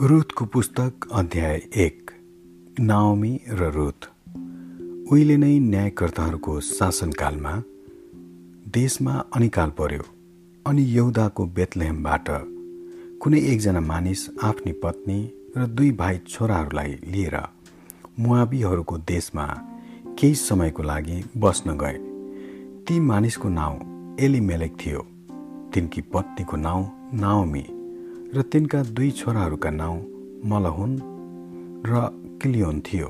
रुथको पुस्तक अध्याय एक नाओमी र रुथ। उहिले नै न्यायकर्ताहरूको शासनकालमा देशमा अनिकाल पर्यो अनि यहुदाको बेतलेहमबाट कुनै एकजना मानिस आफ्नी पत्नी र दुई भाइ छोराहरूलाई लिएर मुआबीहरूको देशमा केही समयको लागि बस्न गए। ती मानिसको नाउँ एलिमेलेक थियो। तिनकी पत्नीको नाउँ नाओमी। र तिनका दुई छोराहरूका नाउँ मलहुन र किलियोन थियो।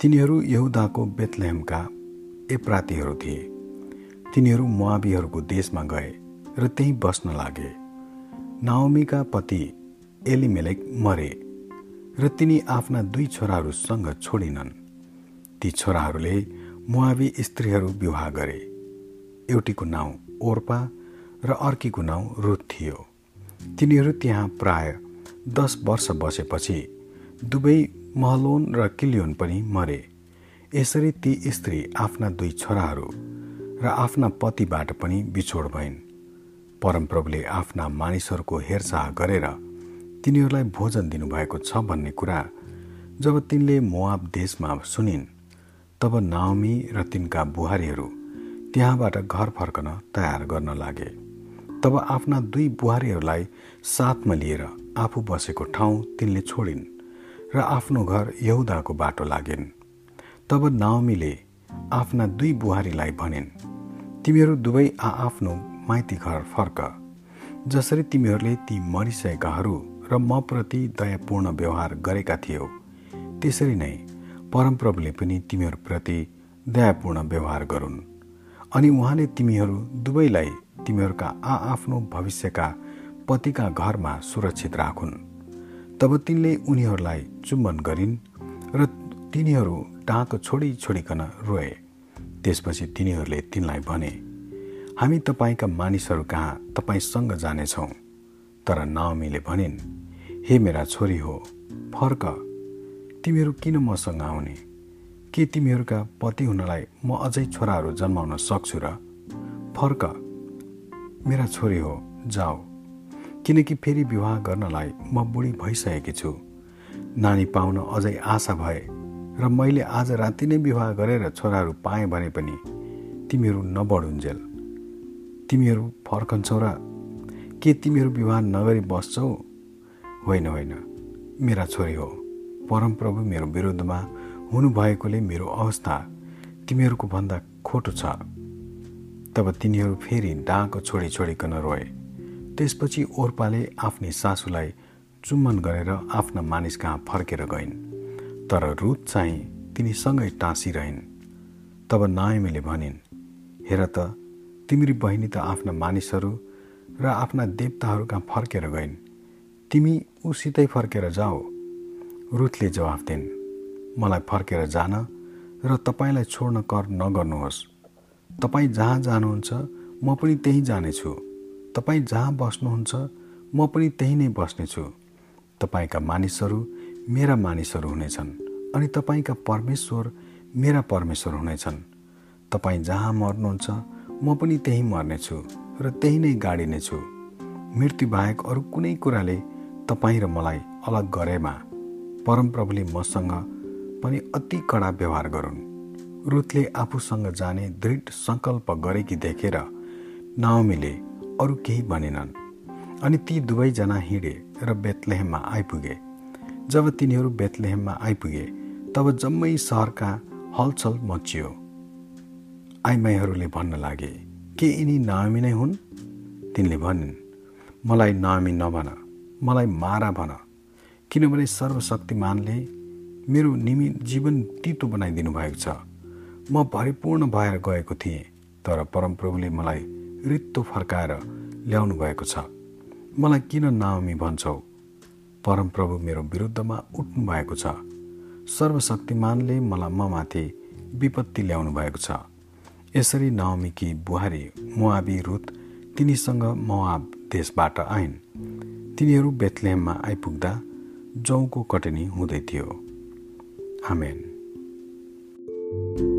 तिनीहरू यहुदाको बेतलेहमका एप्रातीहरू थिए। तिनीहरू मुआबीहरूको देशमा गए र त्यहीँ बस्न लागे। नाओमीका पति एलिमेलेक मरे र तिनी आफ्ना दुई छोराहरूसँग छोडिनन्। ती छोराहरूले मुआबी स्त्रीहरू विवाह गरे। एउटीको नाउँ ओर्पा र अर्कीको नाउँ रुथ थियो। तिनीहरू त्यहाँ प्राय दस वर्ष बसेपछि दुवै महलोन र किलियोन पनि मरे। यसरी ती स्त्री आफ्ना दुई छोराहरू र आफ्ना पतिबाट पनि बिछोड भइन्। परमप्रभुले आफ्ना मानिसहरूको हेरचाह गरेर तिनीहरूलाई भोजन दिनुभएको छ भन्ने कुरा जब तिनले मोआब देशमा सुनिन् तब नाओमी र तिनका बुहारीहरू त्यहाँबाट घर फर्कन तयार गर्न लागे। तब आफ्ना दुई बुहारीहरूलाई साथमा लिएर आफू बसेको ठाउँ तिनले छोडिन् र आफ्नो घर यहुदाको बाटो लागिन्। तब नाओमीले आफ्ना दुई बुहारीलाई भनिन् तिमीहरू दुवै आआफ्नो माइती घर फर्क जसरी तिमीहरूले ती मरिसकेकाहरू र म प्रति दयापूर्ण व्यवहार गरेका थियौ। त्यसरी नै परमप्रभुले पनि तिमीहरूप्रति दयापूर्ण व्यवहार गरून्। अनि उहाँले तिमीहरू दुवैलाई तिमीहरूका आआफ्नो भविष्यका पतिका घरमा सुरक्षित राखुन्। तब तिनले उनीहरूलाई चुम्बन गरिन् र तिनीहरू टाँक छोडी छोडिकन रोए। त्यसपछि तिनीहरूले तिनलाई भने हामी तपाईँका मानिसहरू कहाँ तपाईँसँग जानेछौँ? तर नाओमीले भनिन् हे मेरा छोरी हो फर्क। तिमीहरू किन मसँग आउने? के तिमीहरूका पति हुनलाई म अझै छोराहरू जन्माउन सक्छु र? फर्क। मेरा छोरी हो जाऊ। किनकि फेरि विवाह गर्नलाई म बुढी भइसकेकी छु। नानी पाउन अझै आशा भए र मैले आज राति नै विवाह गरेर छोराहरू पाएँ भने पनि तिमीहरू नबढुन्जेल तिमीहरू फर्कन्छौ र? के तिमीहरू विवाह नगरी बस्छौ? होइन होइन। मेरा छोरी हो परमप्रभु मेरो विरुद्धमा हुनुभएकोले मेरो अवस्था तिमीहरूको भन्दा खोटो छ। तब तिनीहरू फेरि डाँको छोडी छोडिकन रोए। त्यसपछि ओर्पाले आफ्नी सासूलाई चुम्बन गरेर आफ्ना मानिस कहाँ फर्केर गइन्। तर रुत चाहिँ तिनीसँगै टाँसिरहन्। तब नायमीले भनिन् हेर त तिम्री बहिनी त आफ्ना मानिसहरू र आफ्ना देवताहरू कहाँ फर्केर गइन्। तिमी उसितै फर्केर जाऊ। रुथले जवाफ दिन् मलाई फर्केर जान र तपाईँलाई छोड्न कर नगर्नुहोस्। तपाईँ जहाँ जानुहुन्छ म पनि त्यहीँ जानेछु। तपाईँ जहाँ बस्नुहुन्छ म पनि त्यही नै बस्नेछु। तपाईँका मानिसहरू मेरा मानिसहरू हुनेछन् अनि तपाईँका परमेश्वर मेरा परमेश्वर हुनेछन्। तपाईँ जहाँ मर्नुहुन्छ म पनि त्यहीँ मर्नेछु र त्यही नै गाडिनेछु मृत्यु बाहेक अरू कुनै कुराले तपाईँ र मलाई अलग गरेमा। परमप्रभुले मसँग पनि अति कडा व्यवहार गरून्। रुथले आफूसँग जाने दृढ सङ्कल्प गरेकी देखेर नाओमीले अरू केही भनेनन् अनि ती दुवैजना हिँडे र बेतलेहममा आइपुगे। जब तिनीहरू बेतलेहममा आइपुगे तब जम्मै सहरका हलचल मचियो। आइमाईहरूले भन्न लागे के यिनी नामी नै हुन्? तिनले भनिन् मलाई नामी नभन मलाई मारा भन किनभने सर्वशक्तिमानले मेरो निमि जीवन तितो बनाइदिनु भएको छ। म भरिपूर्ण भएर गएको थिएँ तर परमप्रभुले मलाई रित्तो फर्काएर ल्याउनु भएको छ। मलाई किन नामी भन्छौ? परमप्रभु मेरो विरुद्धमा उठ्नु भएको छ। सर्वशक्तिमानले मलाई ममाथि विपत्ति ल्याउनु भएको छ। यसरी नाओमीकी बुहारी मुआबी रुत तिनीसँग मोआब देशबाट आइन्। तिनीहरू बेथलेममा आइपुग्दा जौको कटनी हुँदै थियो। Amin. thank you